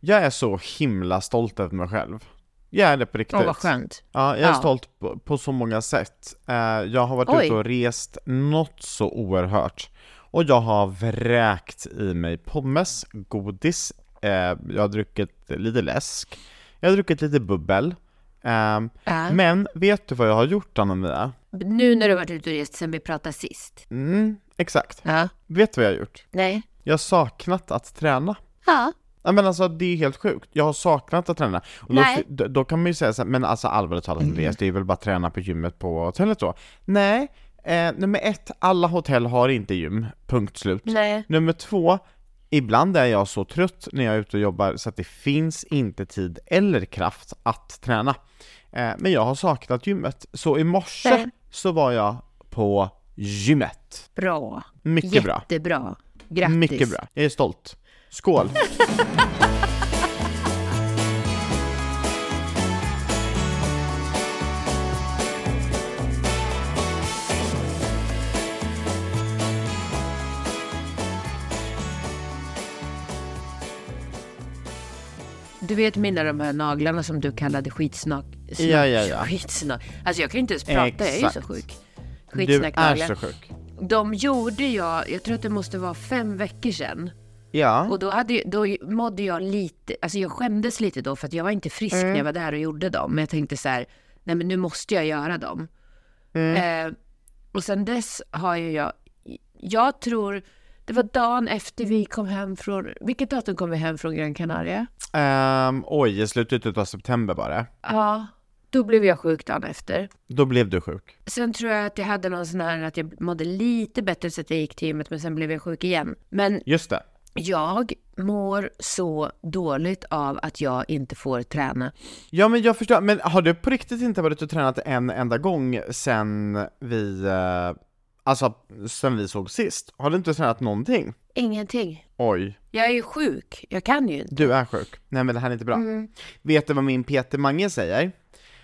Jag är så himla stolt över mig själv. Jag är det på riktigt. Åh, vad skönt. Ja, jag är Ja. stolt på, på så många sätt. Eh, jag har varit Oj. ute och rest något så oerhört. Och jag har vräkt i mig pommes, godis, eh, jag har druckit lite läsk, jag har druckit lite bubbel. Eh, Ja. men vet du vad jag har gjort Anna-Mia? Nu när du har varit ute och rest sen vi pratade sist. Mm, exakt. Ja. Vet du vad jag har gjort? Nej. Jag har saknat att träna. Ja. Ja men alltså det är helt sjukt, jag har saknat att träna. Och då, då, då kan man ju säga så här, men alltså allvarligt talat Andreas, det är väl bara att träna på gymmet på hotellet då? Nej, eh, nummer ett, alla hotell har inte gym, punkt slut. Nej. Nummer två, ibland är jag så trött när jag är ute och jobbar så att det finns inte tid eller kraft att träna. Eh, men jag har saknat gymmet, så i morse Nej. så var jag på gymmet. Bra. Mycket bra. Jättebra. Grattis. Mycket bra. Jag är stolt. Skål! Du vet mina de här naglarna som du kallade skitsnack. Snack, Ja, ja, ja. Skitsnack. Alltså jag kan ju inte ens prata, jag är ju så Exakt. sjuk. Du är Skitsnacknaglar. så sjuk. De gjorde jag, jag tror att det måste vara fem veckor sedan. Ja. Och då, hade, då mådde jag lite, alltså jag skämdes lite då för att jag var inte frisk Mm. när jag var där och gjorde dem. Men jag tänkte så här, nej men nu måste jag göra dem. Mm. Eh, och sen dess har ju jag, jag tror, det var dagen efter vi kom hem från, vilket datum kom vi hem från Gran Canaria? Ehm, oj, i slutet av september bara. Ja, då blev jag sjuk dagen efter. Då blev du sjuk. Sen tror jag att jag hade någon sån här att jag mådde lite bättre så att jag gick till gymmet men sen blev jag sjuk igen. Men Just det. Jag mår så dåligt av att jag inte får träna. Ja men jag förstår, men har du på riktigt inte varit och tränat en enda gång sen vi, eh, alltså sen vi såg sist? Har du inte tränat någonting? Ingenting. Oj, Jag är ju sjuk. Jag kan ju inte. du är sjuk. Nej men det här är inte bra. Mm. Vet du vad min Peter Mange säger?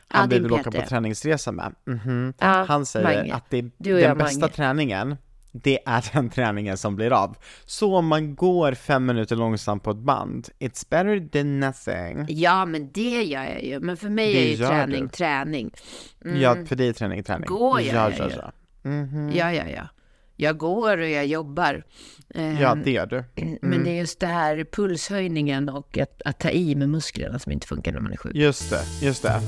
Ja, Han din vill åka på träningsresa med. Mhm. Ja, Han säger Mange. att det, Du och den bästa Mange. träningen, det är den träningen som blir av. Så om man går fem minuter långsamt på ett band, it's better than nothing. Ja, men det gör jag ju. Men för mig Det är ju träning du. träning. Ja, för dig är träning träning. Går jag, ja, ja, ja, ja. ja. Mhm. Ja, ja, ja. Jag går och jag jobbar. Ehm, Ja, det gör du. Men det är just det här pulshöjningen och att, att ta i med musklerna som inte funkar när man är sjuk. Just det, just det.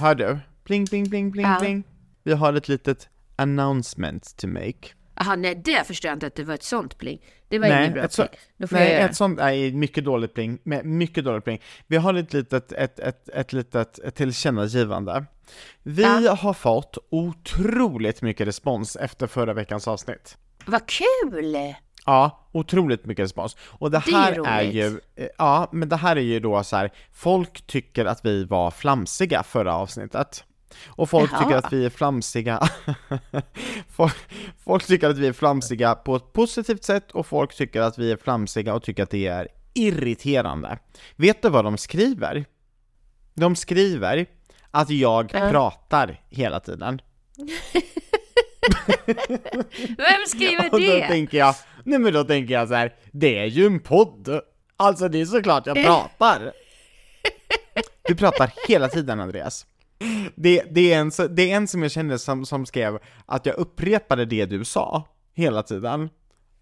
Hör du? Pling, pling, pling, pling, Ja. pling. Vi har ett litet announcement to make. Jaha, nej, det förstår jag inte att det var ett sånt pling. Det var Nej, inget bra så- pling. Nej, ett sånt är mycket dåligt pling, mycket dåligt pling. Vi har ett litet, ett, ett, ett litet ett tillkännagivande. Vi Ja. har fått otroligt mycket respons efter förra veckans avsnitt. Vad kul! Ja, otroligt mycket respons. Och det Det är här är, ju, eh, ja, men det här är ju då så här, folk tycker att vi var flamsiga förra avsnittet. Och folk Jaha. tycker att vi är flamsiga, folk, folk tycker att vi är flamsiga på ett positivt sätt och folk tycker att vi är flamsiga och tycker att det är irriterande. Vet du vad de skriver? De skriver att jag Ja. pratar hela tiden. Vem skriver Och då det? tänker jag, nej men då tänker jag så här, det är ju en podd. Alltså det är såklart jag pratar. Du pratar hela tiden Andreas. Det, det, är en, det är en som jag känner som, som skrev att jag upprepade det du sa hela tiden.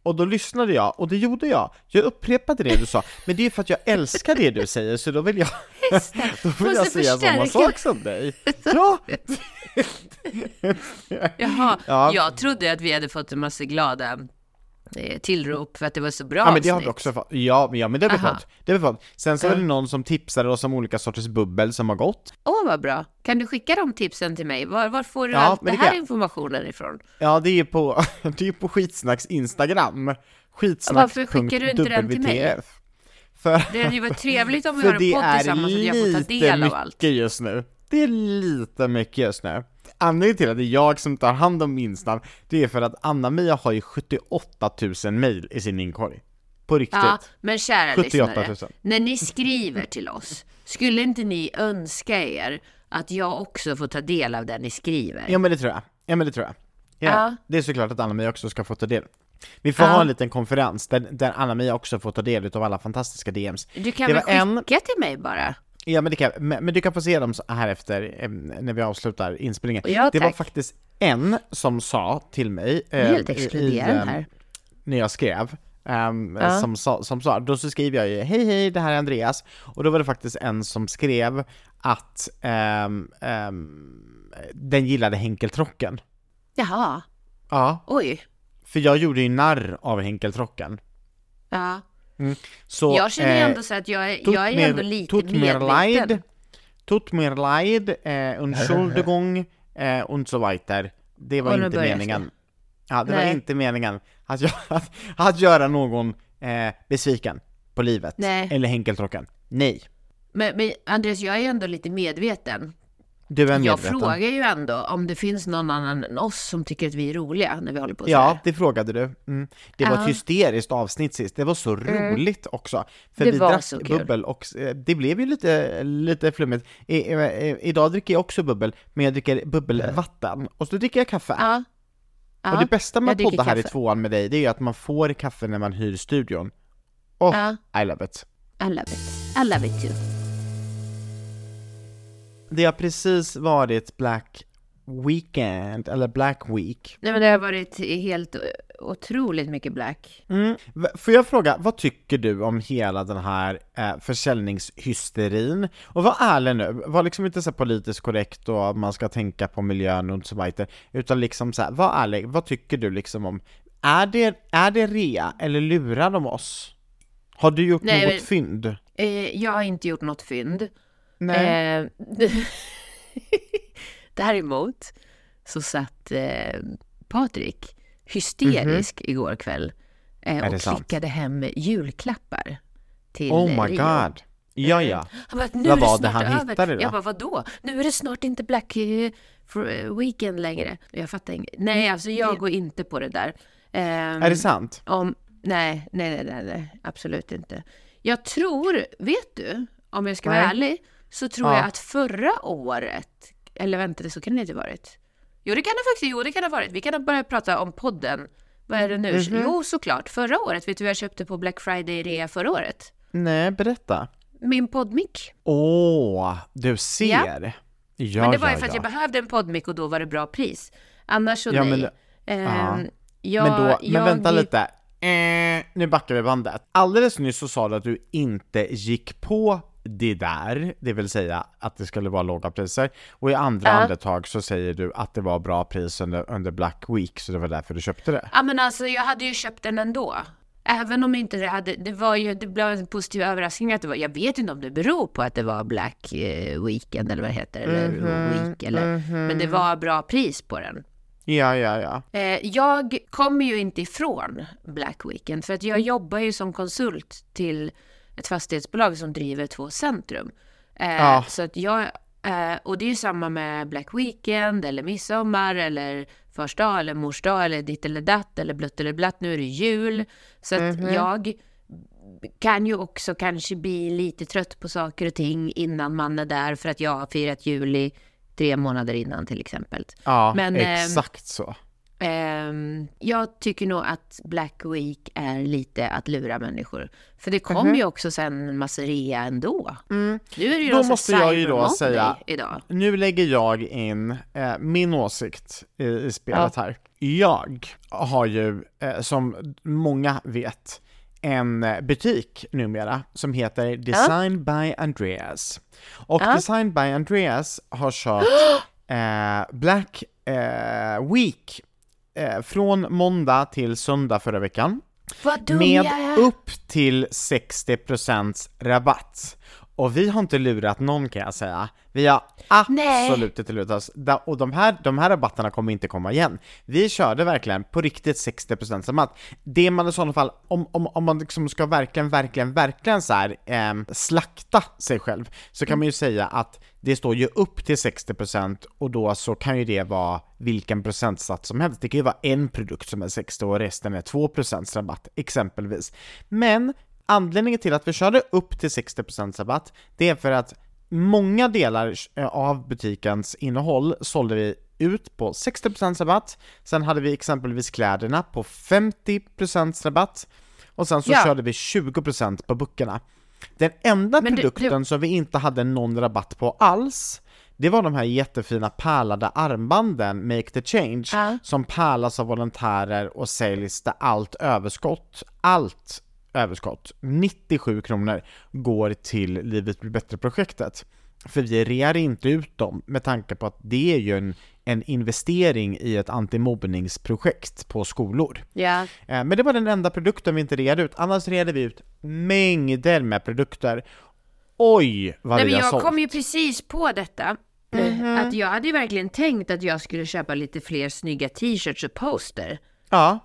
Och då lyssnade jag, och det gjorde jag. Jag upprepade det du sa, men det är för att jag älskar det du säger, så då vill jag, då vill jag säga samma sak som dig. Ja! Jaha, Ja. jag trodde att vi hade fått en massa glada tillrop för att det var så bra Ja men det har vi också fått, ja, ja men det har vi fått, det har vi fått. Sen så var det någon som tipsade oss om olika sorters bubbel som har gått. Åh, vad bra. Kan du skicka de tipsen till mig? Var, var får du Ja, det det kan här jag. informationen ifrån? Ja det är på, det är på Skitsnacks Instagram. Skitsnack. Varför skickar du inte den till mig? För, Det hade ju varit trevligt om vi för har en det podd är tillsammans så att jag får ta lite del av mycket allt. just nu. Det är lite mycket just nu. Anledningen till att det är jag som tar hand om Instan, det är för att Anna-Mia har ju 78 000 mail i sin inkorg. På riktigt. Ja, men kära 78 000. lyssnare, när ni skriver till oss, skulle inte ni önska er att jag också får ta del av det ni skriver? Ja men det tror jag. Ja men det tror jag. Ja, Ja. Det är såklart att Anna-Mia också ska få ta del. Vi får Ja. ha en liten konferens där, där Anna-Mia också får ta del av alla fantastiska DMs. Du kan Det väl var en- skicka till mig bara? Ja men, det kan, men, men du kan få se dem här efter, eh, när vi avslutar inspelningen. Ja, det var faktiskt en som sa till mig är helt eh, eh, här. när jag skrev, ehm, Ja. som, sa, som sa, då så skriver jag ju hej hej det här är Andreas, och då var det faktiskt en som skrev att ehm, ehm, den gillade Henkeltrocken. Jaha, Ja, oj. för jag gjorde ju narr av Henkeltrocken. Ja. Så, Jag känner eh, ändå så att jag, är- tut jag är mir- ändå lite tut mir medveten. leid, tut mir leid, eh, Entschuldigung eh, und so weiter. Det var Och inte meningen. Ja, det var Nej. inte meningen att, gö- att, att göra någon eh, besviken på livet. Nej. Eller Henkeltrocken. Nej. Men, men Andreas, jag är ändå lite medveten. Du är Jag frågar ju ändå om det finns någon annan än oss som tycker att vi är roliga när vi håller på så Ja, här. det frågade du. Mm. Det var ett hysteriskt avsnitt sist. Det var så roligt också. För Det vi drack bubbel och eh, det blev ju lite, lite flummigt. I, i, idag dricker jag också bubbel, men jag dricker bubbelvatten. Och så dricker jag kaffe. Ja. Ja. och det bästa med att podda här i tvåan med dig, det är ju att man får kaffe när man hyr studion. Oh. I love it. I love it. I love it too. Det har precis varit Black Weekend, eller Black Week. Nej men det har varit helt otroligt mycket black. Mm. Får jag fråga, vad tycker du om hela den här eh, försäljningshysterin? Och var ärlig nu, var liksom inte så politiskt korrekt och man ska tänka på miljön och så vidare, utan liksom så här, var ärlig, vad tycker du liksom om, är det, är det rea eller lurar de oss? Har du gjort Nej, något men- fynd? Eh, jag har inte gjort något fynd. Nej. Eh, däremot så satt eh, Patrik hysterisk igår kväll eh, det och klickade hem julklappar till Oh my Rio. god. Ja, ja. Han bara, nu Vad det var det snart han över. hittade då? Jag bara, vadå? Nu är det snart inte Black eh, eh, Weekend längre. Jag fattar inget. Nej, alltså jag går inte på det där. Ehm, Är det sant? om, nej, nej, nej, nej, absolut inte. Jag tror, vet du, om jag ska vara Nej. ärlig, så tror Ja. jag att förra året, eller vänta, det så kan det inte ha varit. Jo, det kan det faktiskt, jo, det kan det ha varit. Vi kan börja prata om podden. Vad är det nu? Mhm. Jo, såklart. Förra året, vet du vad jag köpte på Black Friday-rea förra året? Nej, berätta. Min poddmick. Åh, du ser. Ja, Men det var ju ja, för att ja. jag behövde en poddmick och då var det bra pris. Annars så Ja, nej. men- Ehm, jag, Men, då, men jag, vänta lite. Eh, nu backar vi bandet. Alldeles nyss så sa du att du inte gick på det där, det vill säga att det skulle vara låga priser. Och i andra Ja. andetag så säger du att det var bra pris under, under Black Week, så det var därför du köpte det. Ja men alltså jag hade ju köpt den ändå. Även om inte det hade, det var ju, det blev en positiv överraskning att det var, jag vet inte om det beror på att det var Black eh, Weekend eller vad det heter, eller Mhm, Week eller, men det var bra pris på den. Ja, ja, ja. Eh, jag kommer ju inte ifrån Black Weekend för att jag jobbar ju som konsult till ett fastighetsbolag som driver två centrum. Eh, Ja. Så att jag, eh, och det är ju samma med Black Weekend eller midsommar eller första dag eller mors dag eller ditt eller datt eller blött eller blatt. Nu är det jul. Så att jag kan ju också kanske bli lite trött på saker och ting innan man är där för att jag har firat jul i tre månader innan till exempel. Ja, Men, ehm, exakt så. Ehm, jag tycker nog att Black Week är lite att lura människor. För det kommer ju också sen en massa rea ändå. Nu är det ju. Då måste jag ju då säga- idag. Nu lägger jag in eh, min åsikt i, i spelet här. Jag har ju, eh, som många vet, en eh, butik numera som heter Design by Andreas. Och Ja. Design by Andreas har kört eh, Black eh, Week eh, från måndag till söndag förra veckan Vad dum med jag är! upp till 60% rabatt. Och vi har inte lurat någon kan jag säga. Vi har absolut inte lurat oss. Och de här, de här rabatterna kommer inte komma igen. Vi körde verkligen på riktigt 60% rabatt. Det man i sådana fall, om, om, om man liksom ska verkligen, verkligen, verkligen så här, ehm, slakta sig själv, så kan man ju säga att det står ju upp till 60% och då så kan ju det vara vilken procentsats som helst. Det kan ju vara en produkt som är 60 och resten är 2% rabatt, exempelvis. Men anledningen till att vi körde upp till 60% rabatt, det är för att många delar eh, av butikens innehåll sålde vi ut på 60% rabatt, sen hade vi exempelvis kläderna på 50% rabatt, och sen så Ja. körde vi 20% på böckerna. Den enda Men du- produkten som vi inte hade någon rabatt på alls, det var de här jättefina pärlade armbanden, Make the Change, Ja. som pärlas av volontärer och säljs där allt överskott, allt överskott, 97 kronor, går till Livet blir bättre-projektet. För vi rear inte ut dem med tanke på att det är ju en, en investering i ett antimobbningsprojekt på skolor. Eh, Men det var den enda produkten vi inte reade ut, annars reade vi ut mängder med produkter. Oj, vad Nej, vi men har jag sålt! kom ju precis på detta. Mhm. Att jag hade verkligen tänkt att jag skulle köpa lite fler snygga t-shirts och poster. Ja.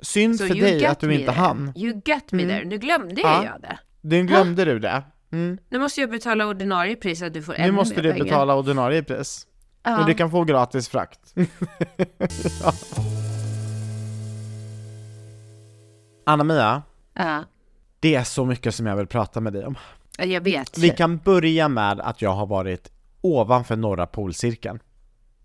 Synd Så för dig att du inte there. hann. You got me there. Nu glömde Ja. jag det. Du glömde du det. Mm. Nu måste jag betala ordinarie pris så att du får Nu ännu måste mer du pengar. betala ordinarie pris. Ja. Men du kan få gratis frakt. Ja. Anna-Mia, Ja. det är så mycket som jag vill prata med dig om. Ja, jag vet. Vi kan börja med att jag har varit ovanför norra polcirkeln.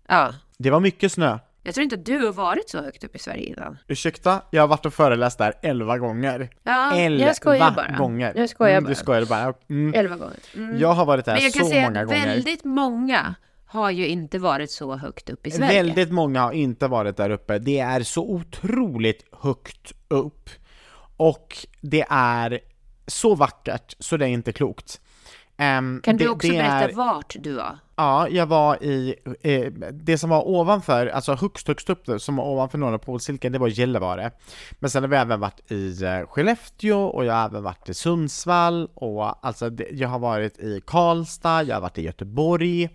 Ja. Det var mycket snö. Jag tror inte att du har varit så högt upp i Sverige innan. Ursäkta, jag har varit och föreläst där 11 gånger. Ja, elva jag skojar bara. gånger. Jag skojar mm, bara. Du skojar bara. Mm. Elva gånger. Mm. Jag har varit där Men jag kan så säga många att gånger. väldigt många har ju inte varit så högt upp i Sverige. Väldigt många har inte varit där uppe. Det är så otroligt högt upp. Och det är så vackert så det är inte klokt. Ehm, Kan du det, också det berätta är, vart du var? Ja, jag var i, eh, det som var ovanför, alltså högst högst upp som var ovanför norra polcirkeln, det var Gällivare. Men sen har vi även varit i eh, Skellefteå och jag har även varit i Sundsvall och alltså det, jag har varit i Karlstad, jag har varit i Göteborg.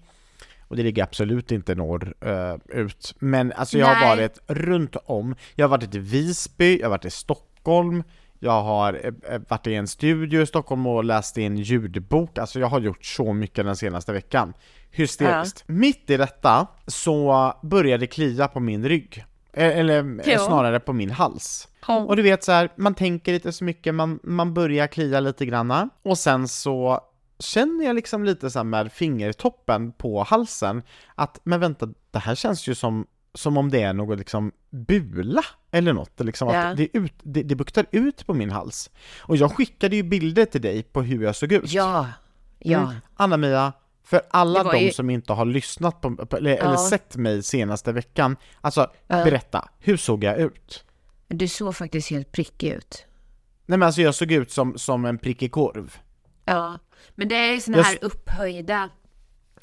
Och det ligger absolut inte norr eh, ut. Men alltså jag har Nej. varit runt om. Jag har varit i Visby, jag har varit i Stockholm, jag har eh, varit i en studio i Stockholm och läst i en ljudbok. Alltså jag har gjort så mycket den senaste veckan. Hysteriskt. Mitt i detta så började det klia på min rygg. Eh, Eller eh, Ja. snarare på min hals. Ja. Och du vet så här, man tänker inte så mycket, man, man börjar klia lite granna och sen så känner jag liksom lite så här med fingertoppen på halsen att, men vänta, det här känns ju som, som om det är något liksom bula eller något, liksom Ja. att det, ut, det, det buktar ut på min hals. Och jag skickade ju bilder till dig på hur jag såg ut. Ja, ja. Mm. Anna-Mia, för alla de ju- som inte har lyssnat på, eller, eller Ja. sett mig senaste veckan, alltså Ja. berätta, hur såg jag ut? Du såg faktiskt helt prickig ut. Nej men alltså jag såg ut som, som en prickig korv. Ja, men det är såna Jag här upphöjda,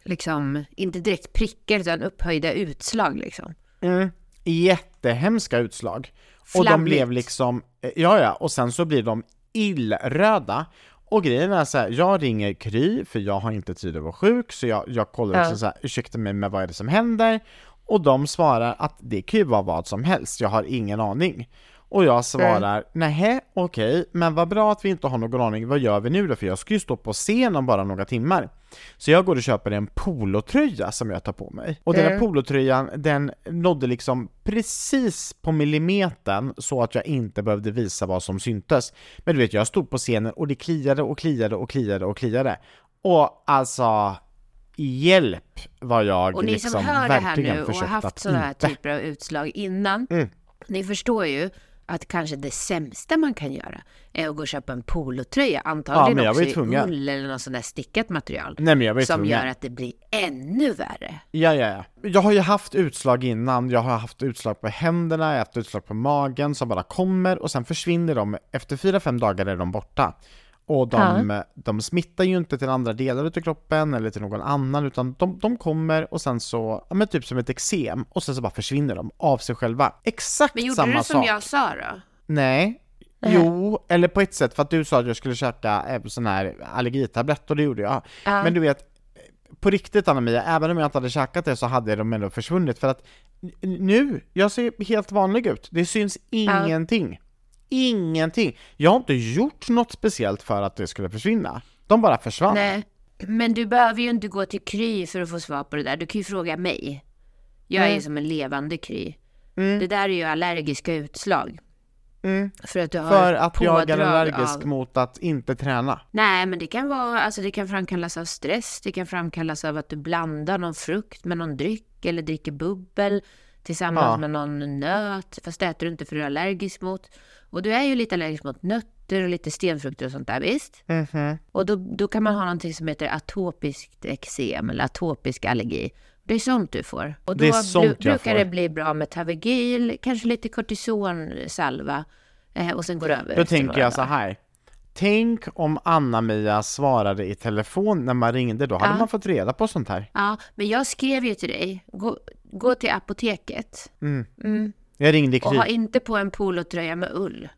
liksom, inte direkt prickar utan upphöjda utslag liksom. Mm. Jättehemska utslag. Och de Flammigt. blev liksom, eh, ja ja, och sen så blir de illröda. Och grejen är så här, jag ringer Kry för jag har inte tid att vara sjuk, så jag, jag kollar Ja. liksom så här, ursäkta mig med vad är det som händer? Och de svarar att det kan ju vara vad som helst, jag har ingen aning. Och jag svarar, nej okej, men vad bra att vi inte har någon aning, vad gör vi nu då? För jag ska ju stå på scen om bara några timmar. Så jag går och köper en polotröja som jag tar på mig. Och den här polotröjan, den nådde liksom precis på millimetern så att jag inte behövde visa vad som syntes. Men du vet, jag stod på scenen och det kliade och kliade och kliade och kliade. Och alltså, hjälp vad jag Och ni liksom som hör det här verkligen nu och har haft att sådana här inte. typer av utslag innan, Mm. ni förstår ju att kanske det sämsta man kan göra är att gå och köpa en polotröja, Ja, antagligen var också i ull eller något sånt där stickat material. Nej men jag var som tvungen. gör att det blir ännu värre. Ja, ja, ja. Jag har ju haft utslag innan, jag har haft utslag på händerna, jag har haft utslag på magen som bara kommer och sen försvinner de, efter fyra fem dagar är de borta. Och de, de smittar ju inte till andra delar av kroppen eller till någon annan utan de, de kommer och sen så, ja men typ som ett eksem och sen så bara försvinner de av sig själva. Exakt Men gjorde samma du som sak. jag sa då? Nej. Jo, eller på ett sätt för att du sa att jag skulle käka eh, sån här allergitablett och det gjorde jag. Ja. Men du vet, på riktigt Anna-Mia, även om jag inte hade käkat det så hade de ändå försvunnit för att nu, jag ser helt vanlig ut. Det syns ingenting. Ingenting. Jag har inte gjort något speciellt för att det skulle försvinna. De bara försvann. Nej, men du behöver ju inte gå till Kry för att få svar på det där. Du kan ju fråga mig. Jag är Mm. ju som en levande Kry. Det där är ju allergiska utslag. För att du har För att jag är allergisk av... mot att inte träna. Nej, men det kan vara, alltså det kan framkallas av stress, det kan framkallas av att du blandar någon frukt med någon dryck eller dricker bubbel tillsammans Ja. med någon nöt, fast det äter du inte för du är allergisk mot. Och du är ju lite allergisk mot nötter och lite stenfrukter och sånt där, visst? Mhm. Och då, då kan man ha någonting som heter atopiskt eksem eller atopisk allergi. Det är sånt du får. Och då Det är sånt bru- brukar får. det bli bra med Tavegil, kanske lite kortisonsalva eh, och sen går det över Då tänker jag så här. Tänk om Anna-Mia svarade i telefon när man ringde, då hade Ja. man fått reda på sånt här. Ja, men jag skrev ju till dig, gå, gå till apoteket Mm. Jag ringde och Kry. ha inte på en polotröja med ull.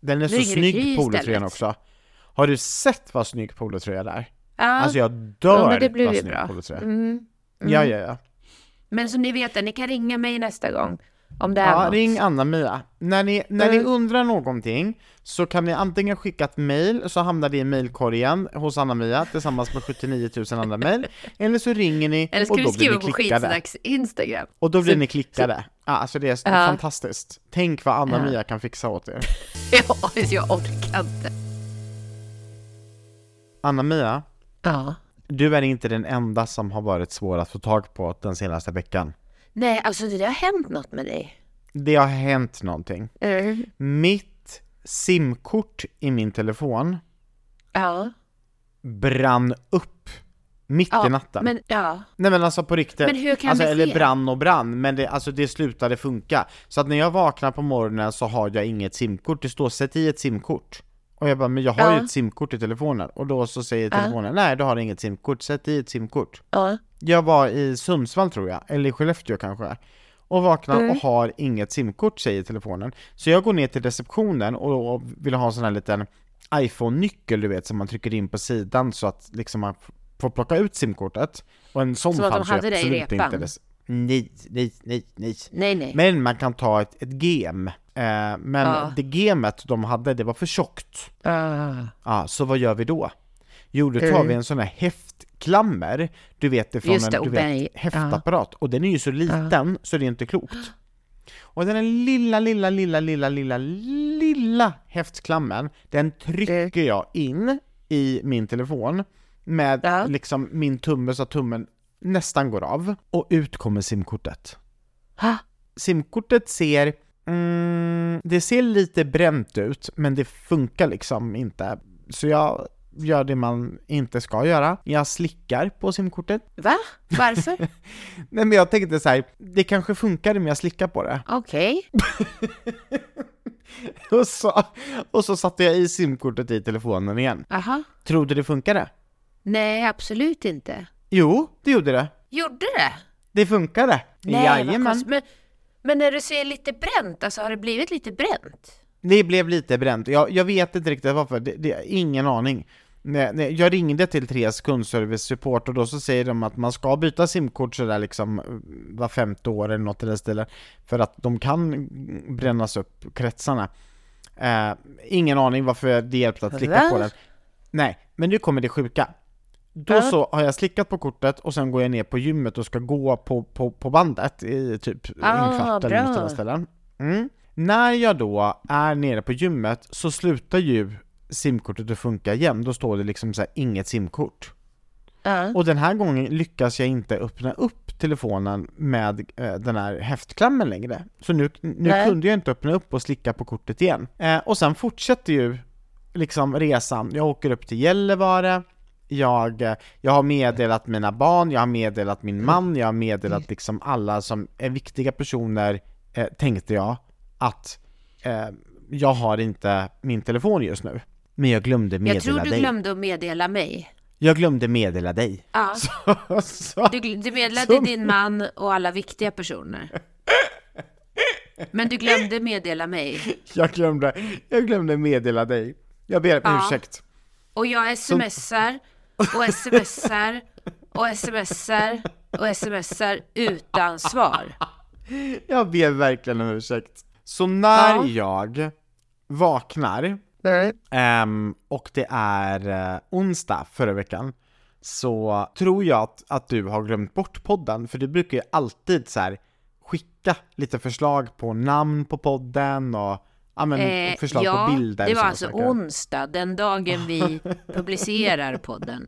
Den är så snygg polotröjan också. Har du sett vad snygg polotröja det är? Ja, Alltså jag ja dör men det blir vad snygg bra. polotröja. Mm. Ja, ja, ja. Men som ni vet, ni kan ringa mig nästa gång om det är Ja, något. ring Anna-Mia. När, ni, när ni Mm. undrar någonting så kan ni antingen skicka ett mail så hamnar det i mailkorgen hos Anna-Mia tillsammans med 79 000 andra mail. Eller så ringer ni Eller och då blir skriva ni på klickade. skitsnacks Instagram? Och då blir Så- ni klickade. Ja, alltså det är Ja. fantastiskt. Tänk vad Anna-Mia kan fixa åt er. Ja, jag orkar inte. Anna-Mia, Ja. du är inte den enda som har varit svår att få tag på den senaste veckan. Nej, alltså det har hänt något med dig. Det har hänt någonting. Mm. Mitt simkort i min telefon Ja. brann upp mitt ja. i natten. Men, ja. Nej men alltså på riktigt. Men hur kan alltså, det Eller ske? brann och brann, men det, alltså, det slutade funka. Så att när jag vaknar på morgonen så har jag inget simkort, det står sätt i ett simkort. Och jag bara, men jag har ju Ja. ett simkort i telefonen. Och då så säger telefonen, nej du har inget simkort, sätt i ett simkort. Ja. Jag var i Sundsvall tror jag, eller i Skellefteå kanske. Och vaknar Mm. och har inget simkort säger telefonen. Så jag går ner till receptionen och, vill ha en sån här liten iPhone-nyckel du vet som man trycker in på sidan så att liksom man får plocka ut simkortet. Och en sån Som att de ju hade det i absolut repan. inte. Nej, nej, nej, nej. Nej, nej. Men man kan ta ett, ett gem. Eh, men Ja. det gemet de hade, det var för tjockt. Ah. Ja, så vad gör vi då? Jo, då tar Mm. vi en sån här häftklammer, du vet det från Just det, en du och vet, häftapparat, och den är ju så liten så det är inte klokt. Och den lilla, lilla, lilla, lilla, lilla, lilla häftklammern, den trycker jag in i min telefon med Ja. liksom min tumme så att tummen nästan går av, och ut kommer simkortet. Ha? Simkortet ser, mm, det ser lite bränt ut, men det funkar liksom inte. Så jag gör det man inte ska göra. Jag slickar på simkortet. Va? Varför? Nej men jag tänkte så här, det kanske funkar om jag slickar på det. Okej. Och så, och så satte jag i simkortet i telefonen igen. Aha. Tror du det funkade? Nej, absolut inte. Jo, det gjorde det. Gjorde det? Det funkade. Nej, Jajamän. Men, men när du säger lite bränt, alltså har det blivit lite bränt? Det blev lite bränt. Jag, jag vet inte riktigt varför, det, det, ingen aning. Nej, nej, Jag ringde till Tres kundservice support och då så säger de att man ska byta simkort sådär liksom var femte år eller något i den stilen. För att de kan brännas upp, kretsarna. Eh, ingen aning varför det hjälpte att slicka Va? på den. Nej, men nu kommer det sjuka. Då Ja. så har jag slickat på kortet och sen går jag ner på gymmet och ska gå på, på, på bandet i typ Ah, en kvart eller något sådant ställen. Mm. När jag då är nere på gymmet så slutar ju simkortet att funka igen. Då står det liksom så här, inget simkort. Ja. Och den här gången lyckas jag inte öppna upp telefonen med eh, den här häftklammen längre. Så nu, nu Nej. kunde jag inte öppna upp och slicka på kortet igen. Eh, och sen fortsätter ju liksom resan. Jag åker upp till Gällivare, jag, jag har meddelat mina barn, jag har meddelat min man, jag har meddelat liksom alla som är viktiga personer, eh, tänkte jag, att eh, jag har inte min telefon just nu. Men jag glömde meddela Jag tror du dig. glömde att meddela mig. Jag glömde meddela dig. Ja, Så, så, du, du meddelade Som- din man och alla viktiga personer. Men du glömde meddela mig. jag, glömde, jag glömde meddela dig. Jag ber om Ja. ursäkt. Och jag smsar och smsar och smsar och smsar utan svar. Jag ber verkligen om ursäkt. Så när Ja. jag vaknar ehm, och det är eh, onsdag förra veckan så tror jag att, att du har glömt bort podden, för du brukar ju alltid så här skicka lite förslag på namn på podden och ja, men, Eh, förslag ja, på bilder. det var alltså söker. onsdag, den dagen vi publicerar podden.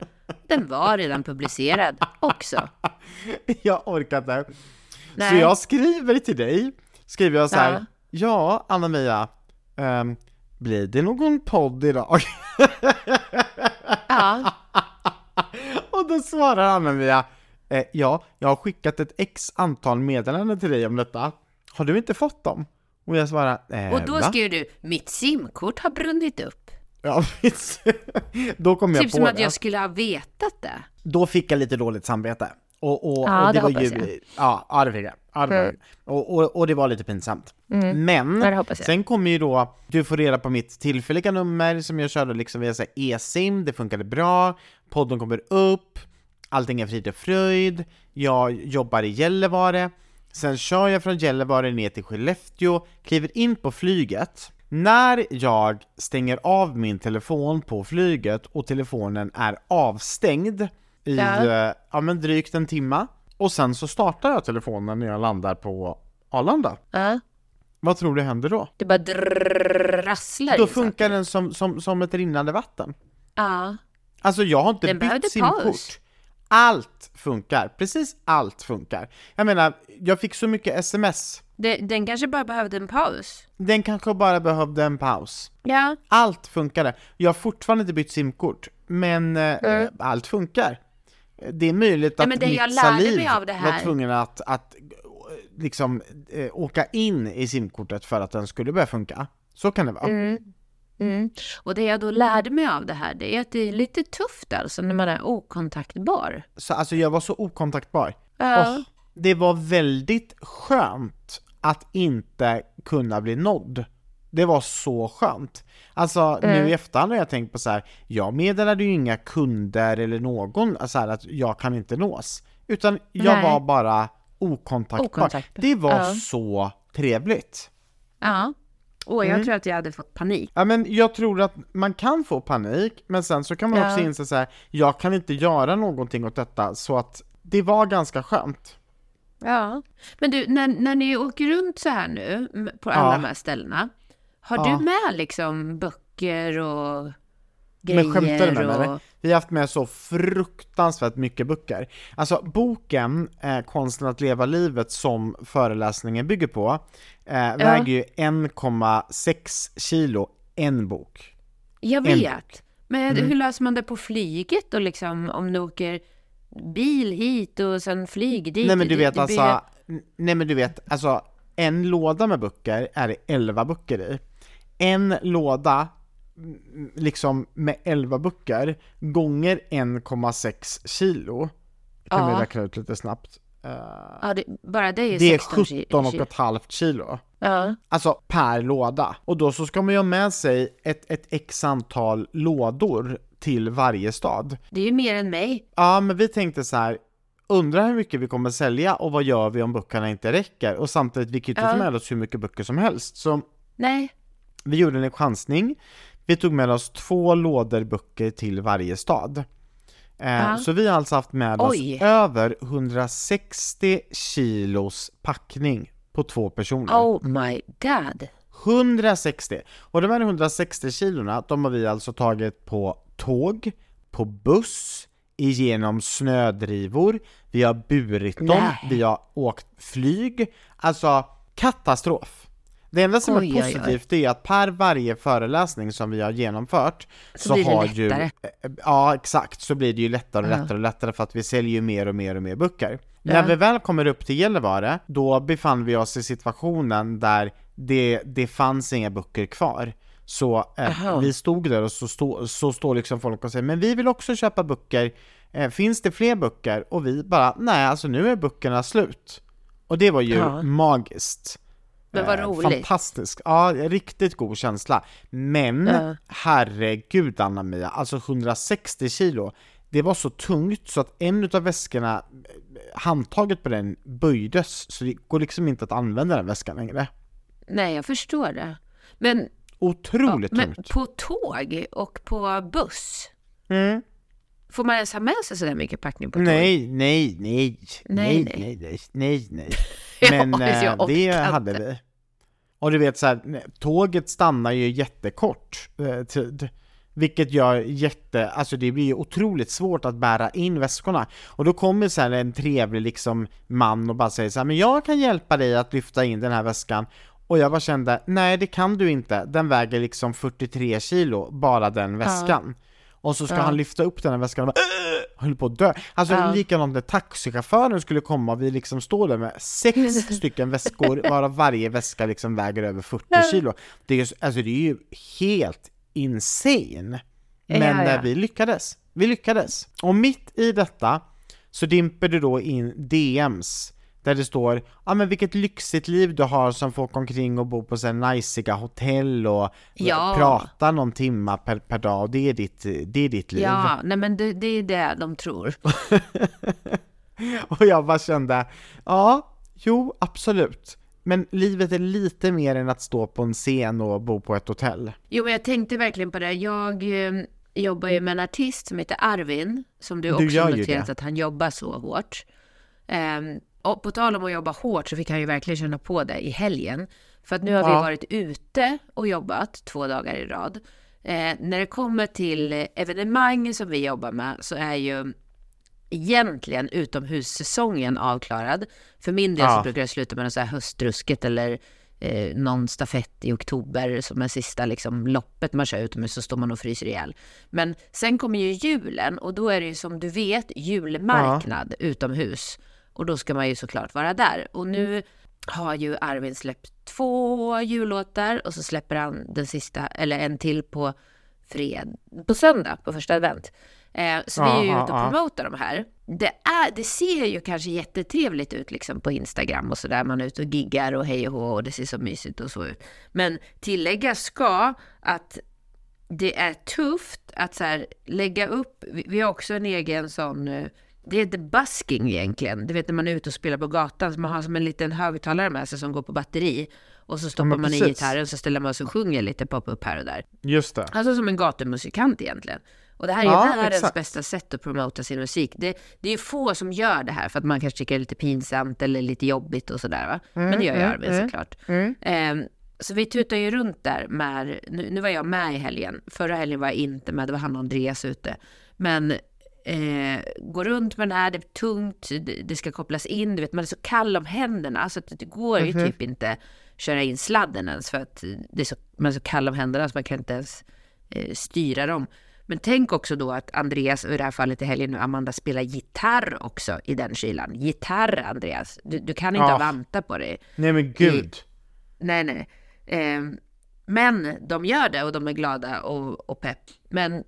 Den var redan publicerad också. Jag orkar inte. Så jag skriver till dig, skriver jag så här, Ja. ja, Anna-Mia, ehm, blir det någon podd idag? Ja, Och då svarar Anna-Mia, eh, ja, jag har skickat ett x antal meddelanden till dig om detta. Har du inte fått dem? Och jag svarar, eh, och då va? skrev du, mitt simkort har brunnit upp. Ja. Då kom jag Typ på som att det. jag skulle ha vetat det. Då fick jag lite dåligt samvete. Och, och, Ja, och det var hoppas ju, jag. Ja, ja, det fick jag. Ja, det var, Mm. och, och, och det var lite pinsamt. Men, Ja, det hoppas jag. sen kommer ju då, du får reda på mitt tillfälliga nummer som jag körde liksom via e-sim, det funkade bra, podden kommer upp, allting är frid och fröjd, jag jobbar i Gällivare, sen kör jag från Gällivare ner till Skellefteå, kliver in på flyget, när jag stänger av min telefon på flyget och telefonen är avstängd i Ja. ja. ja, men drygt en timma och sen så startar jag telefonen när jag landar på Arlanda. Ja, Vad tror du händer då? det bara drasslar Då funkar den som, som, som ett rinnande vatten. Ja, Alltså jag har inte Den bytt simkort. paus. Allt funkar, precis allt funkar. Jag menar, jag fick så mycket sms. det, den kanske bara behövde en paus. Den kanske bara behövde en paus. Ja, Allt funkade. Jag har fortfarande inte bytt simkort, men eh, allt funkar. Det är möjligt Ja, att mitt jag lärde mig saliv av det här- var tvungen att, att eh, liksom eh, åka in i simkortet för att den skulle börja funka. Så kan det vara. Mm. Och det jag då lärde mig av det här, det är att det är lite tufft alltså när man är okontaktbar. Så alltså jag var så okontaktbar. Ja. Åh, det var väldigt skönt att inte kunna bli nådd. Det var så skönt. Alltså nu i efterhand har jag tänkt på så här, jag meddelade ju inga kunder eller någon så här, att jag kan inte nås. Utan jag Nej. var bara okontaktbar. Okontaktbar. Det var Ja. så trevligt. Ja. Och jag tror att jag hade fått panik. Ja men jag tror att man kan få panik, men sen så kan man Ja. också inse så här, jag kan inte göra någonting åt detta, så att det var ganska skönt. Ja. Men du, när, när ni åker runt så här nu på alla Ja. de här ställena, har Ja. du med liksom böcker och grejer? Men skämtar du med mig och... Vi har haft med så fruktansvärt mycket böcker. Alltså boken eh, Konsten att leva livet som föreläsningen bygger på eh, väger ju 1,6 kilo en bok. Jag En vet. Men Mm. hur löser man det på flyget då liksom? Om du åker bil hit och sen flyg dit? nej men du vet det blir- alltså, n- nej men du vet, alltså en låda med böcker är det 11 böcker i. En låda liksom med 11 böcker gånger 1,6 kilo. Kan vi Ja. räkna ut lite snabbt. Eh, Ja, det, bara det är det är 16 ki- 17 och kilo. ett halvt kilo. Ja. Alltså per låda. Och då så ska man ju ha med sig ett, ett x antal lådor till varje stad. Det är ju mer än mig. Ja, men vi tänkte så här. Undrar hur mycket vi kommer sälja och vad gör vi om böckerna inte räcker? Och samtidigt, vi kan ju inte Ja. med oss hur mycket böcker som helst. Så Nej. vi gjorde en chansning. Vi tog med oss två lådor böcker till varje stad. Eh. Så vi har alltså haft med Oj. oss över 160 kilos packning på två personer. Oh my god. 160! Och de här 160 kilorna, de har vi alltså tagit på tåg, på buss, igenom snödrivor, vi har burit dem, Nej. vi har åkt flyg. Alltså, katastrof! Det enda som Oj, är oj, oj. positivt är att per varje föreläsning som vi har genomfört så, blir det har lättare. ju, ja exakt, så blir det ju lättare och lättare och lättare för att vi säljer ju mer och mer och mer böcker. Ja. När vi väl kommer upp till Gällivare, då befann vi oss i situationen där det, det fanns inga böcker kvar. Så eh, vi stod där och så, stå, så står liksom folk och säger men vi vill också köpa böcker, eh, finns det fler böcker? Och vi bara, nej alltså nu är böckerna slut. Och det var ju Ja. magiskt. Men vad Eh, roligt. Fantastiskt, ja riktigt god känsla. Men Ja. herregud Anna-Mia, alltså 160 kilo, det var så tungt så att en utav väskorna, eh, handtaget på den böjdes, så det går liksom inte att använda den väskan längre. Nej, jag förstår det. Men, Otroligt men tungt. på tåg och på buss, Mm. Får man ens ha med sig sådär mycket packning på tåg? Nej, nej, nej, nej, Nej, nej, nej. nej. Ja, Men jag eh, det hade vi. Och du vet så här, tåget stannar ju jättekort eh, tid. Vilket gör jätte, alltså det blir ju otroligt svårt att bära in väskorna. Och då kommer så en trevlig liksom man och bara säger så här, men jag kan hjälpa dig att lyfta in den här väskan. Och jag bara kände, nej det kan du inte, den väger liksom 43 kilo, bara den väskan. Och så ska Ja. han lyfta upp den här väskan och bara, "Åh!" höll på att dö. Alltså Ja. likadant när taxichauffören skulle komma vi liksom står där med sex stycken väskor, varav varje väska liksom väger över 40 kilo. Det är, ju- alltså det är ju helt insane. Men Ja, eh, vi lyckades. Vi lyckades. Och mitt i detta så dimper det då in DMs där det står ja men vilket lyxigt liv du har som får åka omkring och bo på så najsiga hotell och Ja. prata någon timma per, per dag och det är ditt, det är ditt liv. Ja, nej men det, det är det de tror. Och jag bara kände, ja, jo, absolut. Men livet är lite mer än att stå på en scen och bo på ett hotell. Jo, men jag tänkte verkligen på det. Jag eh, jobbar ju med en artist som heter Arvin, som du, Du också noterat det. att han jobbar så hårt. Ehm, och på tal om att jobba hårt så fick han ju verkligen känna på det i helgen. För att nu har vi Ja. varit ute och jobbat två dagar i rad. Eh, när det kommer till evenemang som vi jobbar med så är ju egentligen utomhussäsongen avklarad. För min del Ja. så brukar det sluta med något så här höstrusket eller eh, någon stafett i oktober som är sista liksom, loppet man kör utomhus så står man och fryser ihjäl. Men sen kommer ju julen och då är det ju som du vet julmarknad utomhus. Och då ska man ju såklart vara där. Och nu har ju Arvin släppt två jullåtar och så släpper han den sista, eller en till på fred, på söndag, på första advent. Eh, så vi är ju ute och promotar de här. Det, är, det ser ju kanske jättetrevligt ut liksom på Instagram och sådär. Man är ute och giggar och hej och hå och det ser så mysigt och så ut. Men tillägga ska att det är tufft att så här, lägga upp, vi, vi har också en egen sån, det heter busking egentligen. Du vet när man är ute och spelar på gatan, så man har som en liten högtalare med sig som går på batteri. Och så stoppar men man i gitarren och så ställer man sig och sjunger lite pop-up här och där. Just det. Alltså som en gatumusikant egentligen. Och det här är Ja, världens exakt. bästa sätt att promota sin musik. Det, det är ju få som gör det här för att man kanske tycker det är lite pinsamt eller lite jobbigt och sådär va. Men det gör ju Arvin såklart. Ehm, så vi tutar ju runt där med, nu, nu var jag med i helgen, förra helgen var jag inte med, det var han och Andreas ute. Men eh, går runt med den här, det är tungt, det, det ska kopplas in, du vet man är så kall om händerna så att det går ju typ inte köra in sladden ens för att det är så, man är så kall om händerna så man kan inte ens eh, styra dem. Men tänk också då att Andreas, och i det här fallet i helgen nu, Amanda spelar gitarr också i den kylan. Gitarr Andreas, du, du kan inte Ja. ha vantar på dig. Nej men gud. Nej, nej. Ehm, men de gör det och de är glada och, och pepp. Men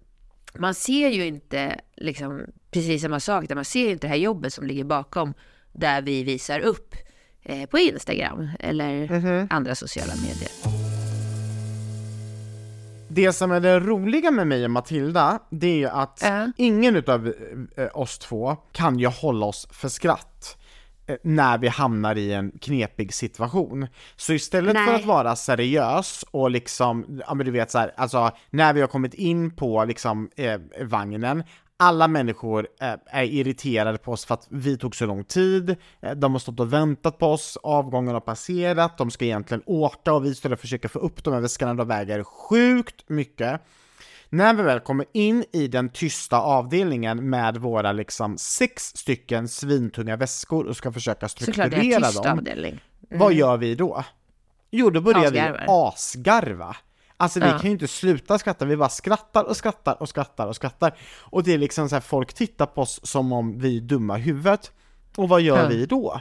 man ser ju inte liksom precis samma sak. Där man ser inte det här jobbet som ligger bakom där vi visar upp eh, på Instagram eller andra sociala medier. Det som är det roliga med mig och Matilda, det är ju att Ja. ingen utav eh, oss två kan ju hålla oss för skratt eh, när vi hamnar i en knepig situation. Så istället för Nej. att vara seriös och liksom, ja men du vet så här, alltså när vi har kommit in på liksom eh, vagnen, alla människor är irriterade på oss för att vi tog så lång tid, eh, de har stått och väntat på oss, avgången har passerat, de ska egentligen åka och vi och försöker få upp de här väskorna, de väger sjukt mycket. När vi väl kommer in i den tysta avdelningen med våra liksom sex stycken svintunga väskor och ska försöka strukturera dem, avdelning. vad gör vi då? Jo, då börjar vi Asgarvar. asgarva. Alltså vi Ja. kan ju inte sluta skratta, vi bara skrattar och skrattar och skrattar och skrattar. Och det är liksom så här, folk tittar på oss som om vi är dumma i huvudet. Och vad gör Ja. vi då?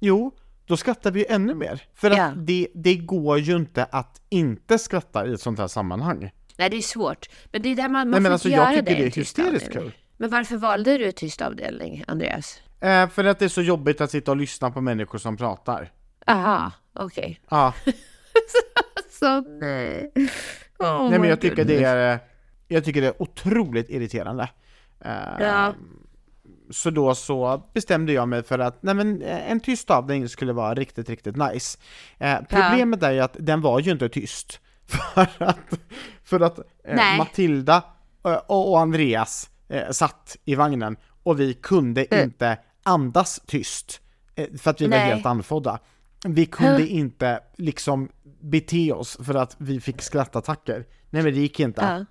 Jo, då skrattar vi ju ännu mer. För att Ja. det, det går ju inte att inte skratta i ett sånt här sammanhang. Nej, det är svårt. Men det är där man, man Nej men får alltså jag tycker det det är hysteriskt kul. Men varför valde du tyst avdelning, Andreas? Eh, för att det är så jobbigt att sitta och lyssna på människor som pratar. Aha, okej. Ja, Så nej. Oh nej men jag tycker det är, jag tycker det är otroligt irriterande. Eh, Ja. Så då så bestämde jag mig för att nej men, eh, en tyst avdelning skulle vara riktigt, riktigt nice. Eh, problemet är ju att den var ju inte tyst. För att, för att Nej. Matilda och, Andreas satt i vagnen och vi kunde Mm. inte andas tyst. För att vi var Nej. helt andfådda. Vi kunde inte liksom bete oss för att vi fick skrattattacker. Nej men det gick inte.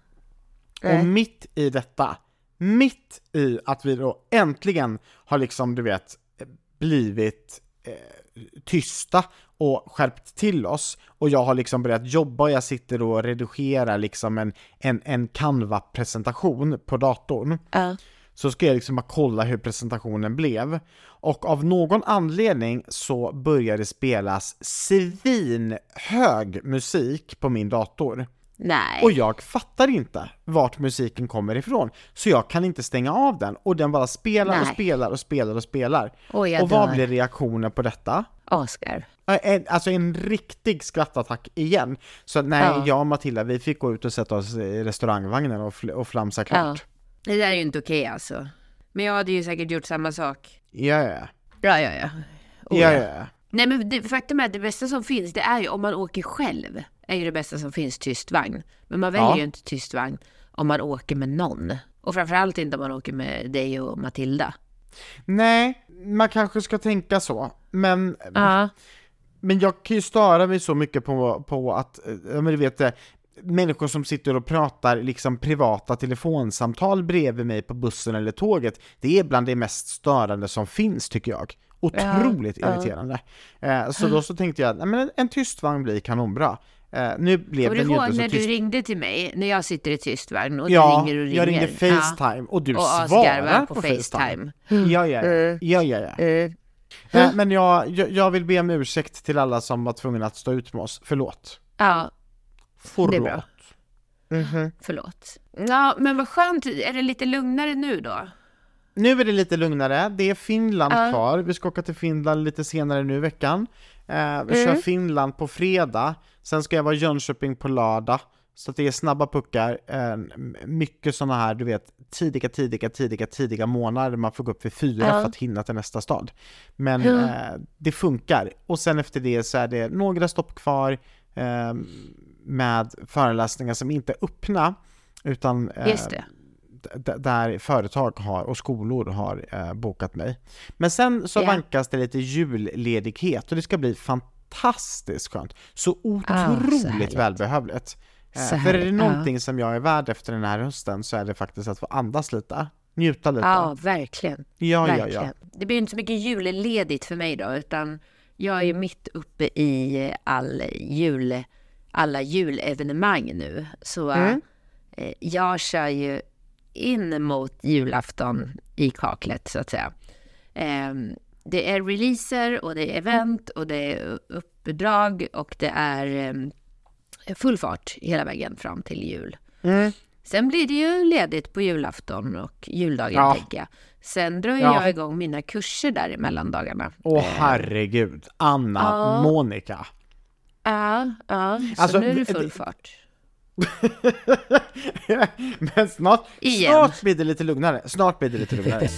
Ja. Och mitt i detta, mitt i att vi då äntligen har liksom, du vet, blivit eh, tysta och skärpt till oss och jag har liksom börjat jobba och jag sitter och redigerar liksom en, en, en Canva-presentation på datorn Ja. Så ska jag liksom bara kolla hur presentationen blev. Och av någon anledning så började spelas svinhög musik på min dator. Nej. Och jag fattar inte vart musiken kommer ifrån. Så jag kan inte stänga av den och den bara spelar och Nej. spelar och spelar och spelar. Oj, och vad dör. blir reaktionen på detta? Oscar. En, alltså en riktig skrattattack igen. Så nej, Ja. jag och Matilda, vi fick gå ut och sätta oss i restaurangvagnen och, fl- och flamsa klart. Det där är ju inte okej alltså. Men jag hade ju säkert gjort samma sak. Ja, ja, Ja, ja, ja. Oh, ja. ja, ja. Nej men det, faktum är att det bästa som finns det är ju om man åker själv. Är ju det bästa som finns tyst vagn. Men man väljer Ja. ju inte tyst vagn om man åker med någon. Och framförallt inte om man åker med dig och Matilda. Nej, man kanske ska tänka så, men, Ja. men jag kan ju störa mig så mycket på, på att, eh, ja, men du vet, eh, människor som sitter och pratar liksom privata telefonsamtal bredvid mig på bussen eller tåget, det är bland det mest störande som finns tycker jag. Otroligt Ja, ja. irriterande. Eh, så då så tänkte jag, men en, tyst vagn blir kanonbra. Eh, nu blev du den ju inte så när du tyst. ringde till mig när jag sitter i tyst vagn och Ja, du ringer och ringer? jag ringde Ja. Facetime och du Och svarar på, på Facetime. Ja, ja, ja. ja, ja, ja. Eh, Nej, men jag, jag, jag vill be om ursäkt till alla som var tvungna att stå ut med oss. Förlåt. Ja, Förlåt. Det är bra. förlåt. Ja, men vad skönt. Är det lite lugnare nu då? Nu är det lite lugnare. Det är Finland Ja. kvar. Vi ska åka till Finland lite senare nu i veckan. Eh, vi kör Mm. Finland på fredag. Sen ska jag vara i Jönköping på lördag. Så att det är snabba puckar. Eh, mycket sådana här, du vet, tidiga, tidiga, tidiga, tidiga månader. Man får gå upp vid fyra Ja. för att hinna till nästa stad. Men eh, det funkar. Och sen efter det så är det några stopp kvar eh, med föreläsningar som inte är öppna. Utan eh, där företag har och skolor har eh, bokat mig. Men sen så Ja. vankas det lite julledighet och det ska bli fantastiskt skönt. Så Ah, så otroligt välbehövligt. Eh, Så för är det någonting som jag är värd efter den här hösten så är det faktiskt att få andas lite, njuta lite. Ja, verkligen. ja, ja, Verkligen. ja. Det blir inte så mycket julledigt för mig då, utan jag är ju mitt uppe i all jul, alla julevenemang nu. Så Mm. eh, jag kör ju in mot julafton i kaklet, så att säga. Eh, det är releaser och det är event och det är uppdrag och det är eh, full fart hela vägen fram till jul. Mm. Sen blir det ju ledigt på julafton och juldagen Ja. tänker jag. Sen drar Ja. jag igång mina kurser där i mellandagarna. Åh herregud, Anna, Ja. Monica. Ja, ja. Så Alltså, nu är det full fart. Men snart, Igen. snart blir det lite lugnare. Snart blir det lite lugnare.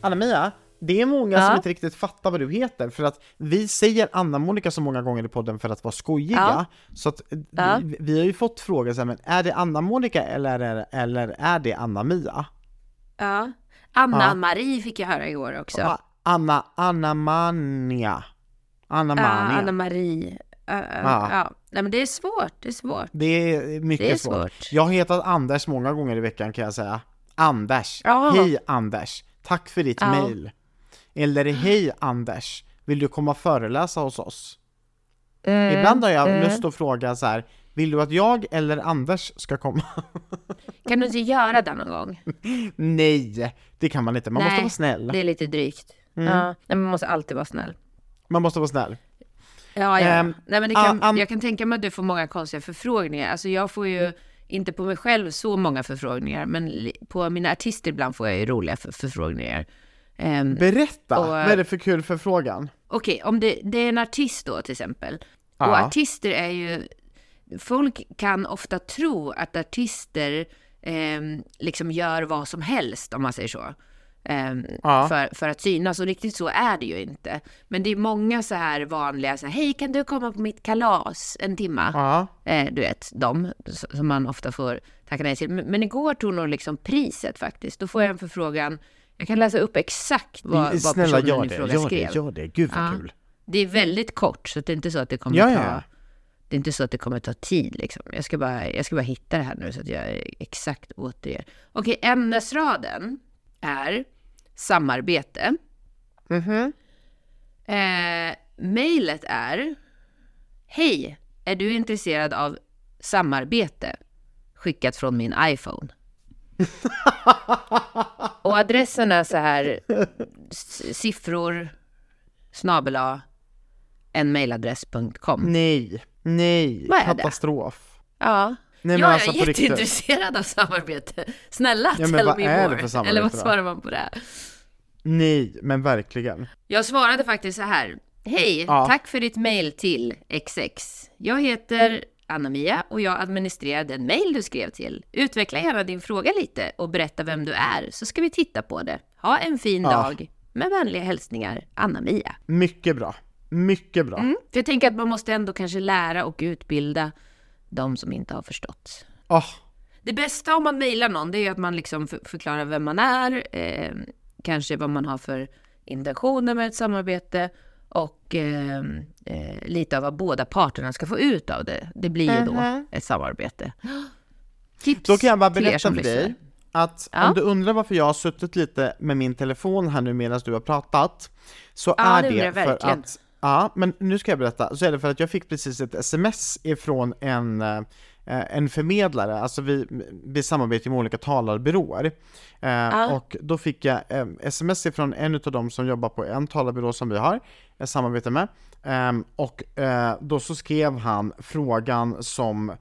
Anna-Mia, det är många som Ja. inte riktigt fattar vad du heter, för att vi säger Anna-Monica så många gånger i podden för att vara skojiga, Ja. så att Ja. vi, vi har ju fått frågan så här, men är det Anna-Monica eller, är- eller är det Anna-Mia? Ja. Anna-Marie fick jag höra igår också. Anna, Anna-Mania. Ja, Anna-Mania. Anna-Marie. Ja, ja, Ja. ja. Nej, men det är svårt. Det är svårt. Det är mycket Det är svårt. svårt. Jag har hetat Anders många gånger i veckan kan jag säga. Anders. Ja. Hej Anders. Tack för ditt Ja. mail. Eller hej Anders. Vill du komma och föreläsa hos oss? Ibland har jag eh. lust att fråga så här. Vill du att jag eller Anders ska komma? Kan du inte göra det någon gång? Nej, det kan man inte. Man måste Nej, vara snäll. Det är lite drygt. Mm. Ja. Man måste alltid vara snäll. Man måste vara snäll. Ja, ja. Ehm, Nej, men kan, an- an- jag kan tänka mig att du får många konstiga förfrågningar. Alltså jag får ju inte på mig själv så många förfrågningar, men på mina artister ibland får jag ju roliga för, förfrågningar. Ehm, Berätta, Och, vad är det för kul för frågan? Okej, om det, det är en artist då till exempel. Ja. Och artister är ju... Folk kan ofta tro att artister ehm, liksom gör vad som helst, om man säger så. Ehm, Ja. för, för att synas, och riktigt så är det ju inte. Men det är många så här vanliga, så här, hej kan du komma på mitt kalas en timma? Ja, Eh, du vet, de som man ofta får tacka nej till. Men, men igår tog nog liksom priset faktiskt. Då får jag en förfrågan Jag kan läsa upp exakt vad, vad Snälla personen gör i fråga gör skrev. det, gör det. Gud vad Ja. kul. Det är väldigt kort, så det är inte så att det kommer Ja, ta... Det är inte så att det kommer ta tid liksom. Jag ska bara, jag ska bara hitta det här nu så att jag exakt återger. Okej, ämnesraden är samarbete. Mhm. Eh, mailet är Hej, är du intresserad av samarbete? Skickat från min iPhone. Och adressen är så här siffror snabel en mailadress.com. Nej, nej, Vad är det? katastrof. Ja. Nej, jag alltså är på riktigt. jätteintresserad av samarbete. Snälla, Ja, tell me är more. Eller vad svarar man på det? Nej, men verkligen. Jag svarade faktiskt så här. Hej, Ja. tack för ditt mail till XX. Jag heter Anna-Mia och jag administrerar den mail du skrev till. Utveckla gärna din fråga lite och berätta vem du är så ska vi titta på det. Ha en fin Ja. dag. Med vänliga hälsningar, Anna-Mia. Mycket bra. Mycket bra. Mm. För jag tänker att man måste ändå kanske lära och utbilda de som inte har förstått. Åh, Det bästa om man mejlar någon, det är att man liksom för- förklarar vem man är, eh, kanske vad man har för intentioner med ett samarbete och eh, eh, lite av vad båda parterna ska få ut av det. Det blir ju då Mhm. ett samarbete. Tips Då kan jag bara er berätta för dig att Ja. om du undrar varför jag har suttit lite med min telefon här nu medan du har pratat, så Ja, är det det för verkligen. att Ja, men nu ska jag berätta. Så är det för att jag fick precis ett sms ifrån en, eh, en förmedlare, alltså vi, vi samarbetar med olika talarbyråer. Eh, Och då fick jag eh, sms ifrån en av dem som jobbar på en talarbyrå som vi har, jag samarbetar med. Eh, och då så skrev han frågan som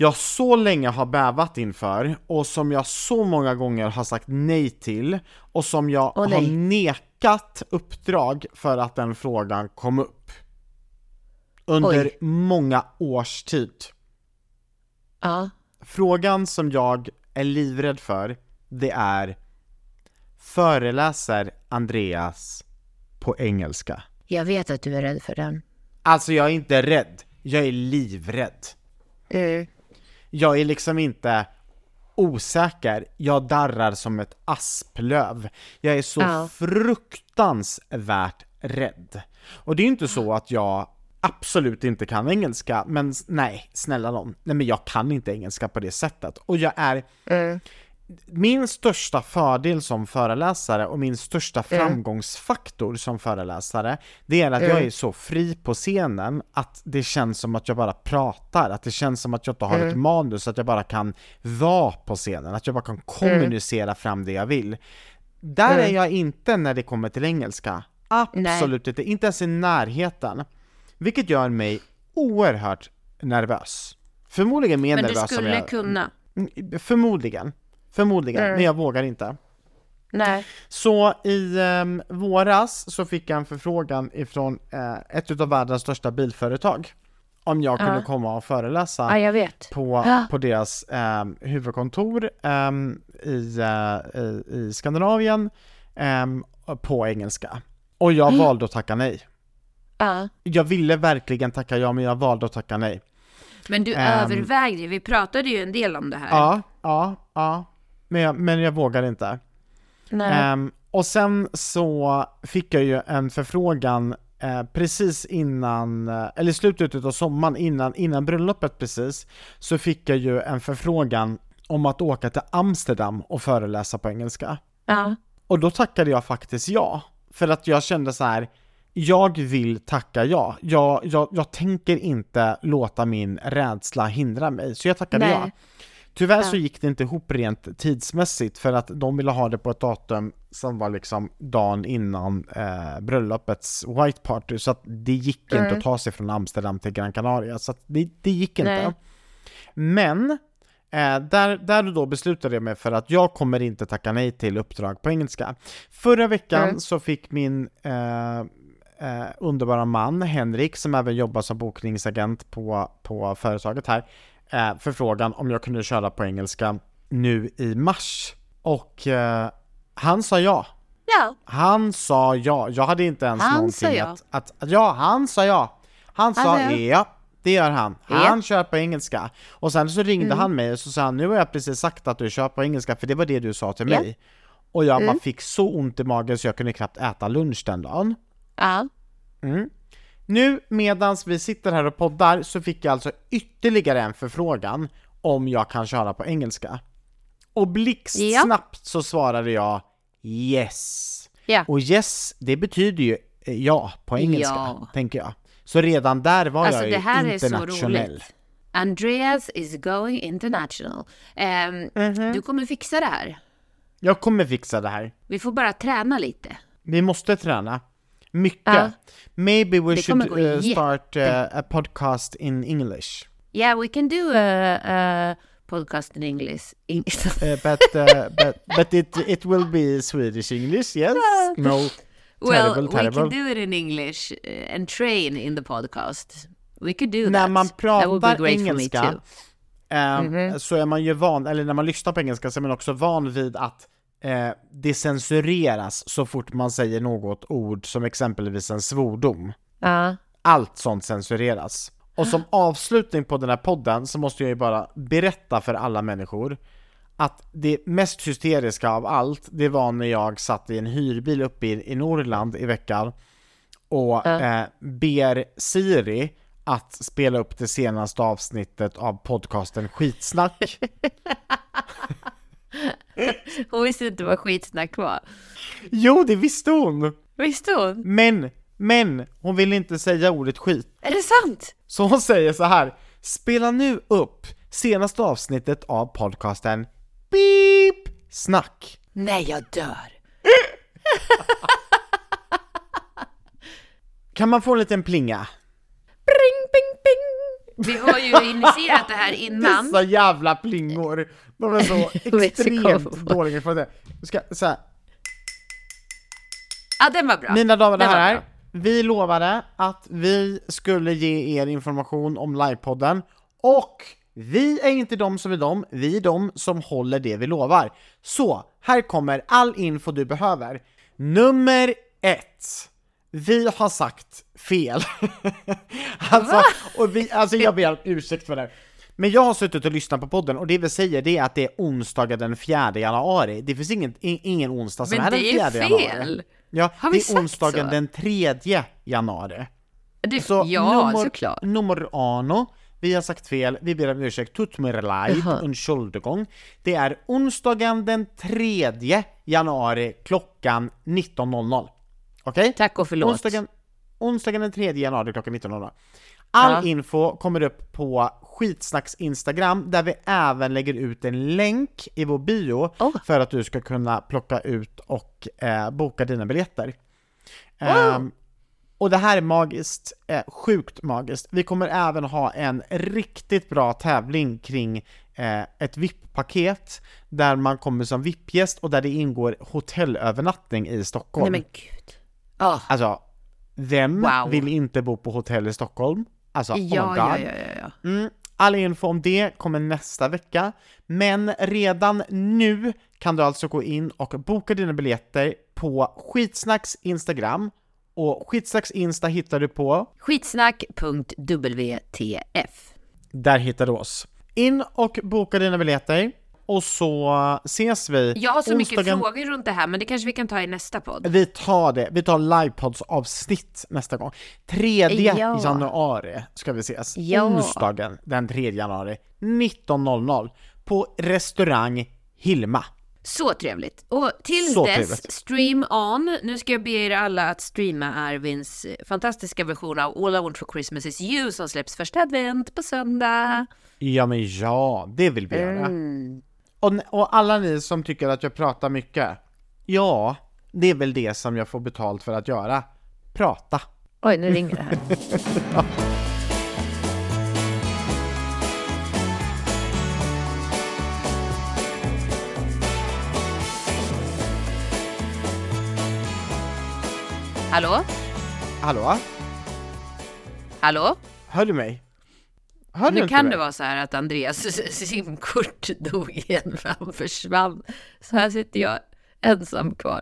jag så länge har bävat inför och som jag så många gånger har sagt nej till och som jag Åh, har nekat uppdrag för att den frågan kom upp. Under Oj. många års tid. Ja. Frågan som jag är livrädd för, det är Föreläser Andreas på engelska? Jag vet att du är rädd för den. Alltså jag är inte rädd, jag är livrädd. Jag är liksom inte osäker, jag darrar som ett asplöv. Jag är så Ja. fruktansvärt rädd. Och det är ju inte så att jag absolut inte kan engelska, men nej, snälla nån. Nej men jag kan inte engelska på det sättet. Och jag är min största fördel som föreläsare och min största framgångsfaktor som föreläsare, det är att jag är så fri på scenen att det känns som att jag bara pratar, att det känns som att jag inte har ett manus, att jag bara kan vara på scenen, att jag bara kan kommunicera fram det jag vill. Där är jag inte när det kommer till engelska. Absolut inte, inte ens i närheten. Vilket gör mig oerhört nervös. Förmodligen mer Men du nervös skulle kunna. Mm, Förmodligen. Förmodligen, men jag vågar inte. Nej. Så i ehm, våras så fick jag en förfrågan ifrån eh, ett utav världens största bilföretag. Om jag kunde komma och föreläsa Ja, jag vet. på, Ja. på deras ehm, huvudkontor ehm, i, eh, i, i Skandinavien på engelska. Och jag valde att tacka nej. Ja. Jag ville verkligen tacka ja, men jag valde att tacka nej. Men du övervägde vi pratade ju en del om det här. Ja, ja, ja. Men jag, men jag vågar inte. Nej. Ehm, och sen så fick jag ju en förfrågan eh, precis innan, eh, eller slutet av sommaren, innan, innan bröllopet precis, så fick jag ju en förfrågan om att åka till Amsterdam och föreläsa på engelska. Ja. Och då tackade jag faktiskt ja, för att jag kände så här. Jag vill tacka ja. Jag, jag, jag tänker inte låta min rädsla hindra mig, så jag tackade Nej. ja. Tyvärr Ja. så gick det inte ihop rent tidsmässigt för att de ville ha det på ett datum som var liksom dagen innan eh, bröllopets white party så att det gick inte Mm. att ta sig från Amsterdam till Gran Canaria så att det, det gick inte. Nej. Men eh, där, där då beslutade jag mig för att jag kommer inte tacka nej till uppdrag på engelska. Förra veckan Mm. så fick min eh, eh, underbara man Henrik, som även jobbar som bokningsagent på, på företaget här, eh, förfrågan om jag kunde köra på engelska nu i mars. Och eh, han sa ja. Ja. Han sa ja. Jag hade inte ens Han någonting ja. att, att, att... Ja, han sa ja. Han sa sa ja. ja. Det gör han. Ja. Mm. Han kör på engelska. Och sen så ringde han mig och så sa han, nu har jag precis sagt att du kör på engelska, för det var det du sa till Ja. mig. Och jag bara fick så ont i magen så jag kunde knappt äta lunch den dagen. Ja. Nu medans vi sitter här och poddar så fick jag alltså ytterligare en förfrågan om jag kan köra på engelska. Och blixtsnabbt så svarade jag yes. Ja. Och yes, det betyder ju eh, ja på engelska, Ja. tänker jag. Så redan där var Alltså jag det ju här är så internationell. roligt. Andreas is going international. Ehm, Mhm. Du kommer fixa det här. Jag kommer fixa det här. Vi får bara träna lite. Vi måste träna. Mycket. Ja. Maybe we should uh, start uh, a podcast in English. Yeah, we can do a, a podcast in English. Uh, but uh, but but it it will be Swedish English, yes? No, well, terrible, we terrible. can do it in English uh, and train in the podcast. We could do När that. man pratar engelska too. eh, så är man ju van, eller när man lyssnar på engelska så är man också van vid att eh, det censureras så fort man säger något ord som exempelvis en svordom. Ja. Allt sånt censureras. Och som avslutning på den här podden så måste jag ju bara berätta för alla människor att det mest hysteriska av allt, det var när jag satt i en hyrbil uppe i, i Norrland i veckan och eh, ber Siri att spela upp det senaste avsnittet av podcasten Skitsnack. Hon visste inte vad skitsnack var. jo, det visste hon! Visste hon? Men, men, hon vill inte säga ordet skit. Är det sant? Så hon säger så här, spela nu upp senaste avsnittet av podcasten Beep Snack. Nej, jag dör. Kan man få en liten plinga? Bring, bing, bing. Vi har ju initierat det här innan. Dessa jävla plingor! De är så extremt dåliga för det. Ska, så här. Ja, den var bra. Mina damer och herrar, vi lovade att vi skulle ge er information om livepodden och vi är inte de som är de, vi är de som håller det vi lovar. Så, här kommer all info du behöver. Nummer ett. Vi har sagt fel. alltså, och vi, alltså jag ber om ursäkt för det. Men jag har suttit och lyssnat på podden och det vi säger det är att det är onsdagen den 4 januari. Det finns ingen, ingen onsdag som Men är den det är 4 ju januari. fel. Ja, Har vi det är sagt onsdagen så? den 3 januari. Det, Så ja, nummer, såklart. Nummer ano, vi har sagt fel, vi ber om ursäkt, tut mir leid. Entschuldigung. Det är onsdagen den 3 januari klockan 19.00. Okej? Tack och förlåt. Onsdagen, onsdagen den 3 januari klockan 19.00. All Ja. info kommer upp på Skitsnacks Instagram där vi även lägger ut en länk i vår bio Oh. för att du ska kunna plocka ut och eh, boka dina biljetter. Ehm, och det här är magiskt, eh, sjukt magiskt. Vi kommer även ha en riktigt bra tävling kring eh, ett VIP-paket där man kommer som VIP-gäst och där det ingår hotellövernattning i Stockholm. Nej men gud. Ja, Alltså, vem Wow. vill inte bo på hotell i Stockholm? Alltså, oh my ja, god. ja, ja, ja, ja. Mm, all info om det kommer nästa vecka, men redan nu kan du alltså gå in och boka dina biljetter på Skitsnacks Instagram och Skitsnacks Insta hittar du på, Skitsnack.wtf. där hittar du oss. In och boka dina biljetter och så ses vi Jag har så mycket frågor runt det här, men det kanske vi kan ta i nästa podd. Vi tar det, vi tar livepods avsnitt nästa gång. 3 Ja. januari ska vi ses. Ja. Onsdagen den 3 januari 19.00 på restaurang Hilma. Så trevligt! Och till Så dess, trevligt. stream on. Nu ska jag be er alla att streama Arvins fantastiska version av All I Want For Christmas Is You som släpps första advent på söndag. Ja men ja, det vill vi göra. Och, och alla ni som tycker att jag pratar mycket, ja, det är väl det som jag får betalt för att göra. Prata. Oj, nu ringer det här. Hallå? Hallå? Hallå? Hör du mig? Du Nu kan mig? det vara så här att Andreas simkort dog igen för han försvann. Så här sitter jag ensam kvar.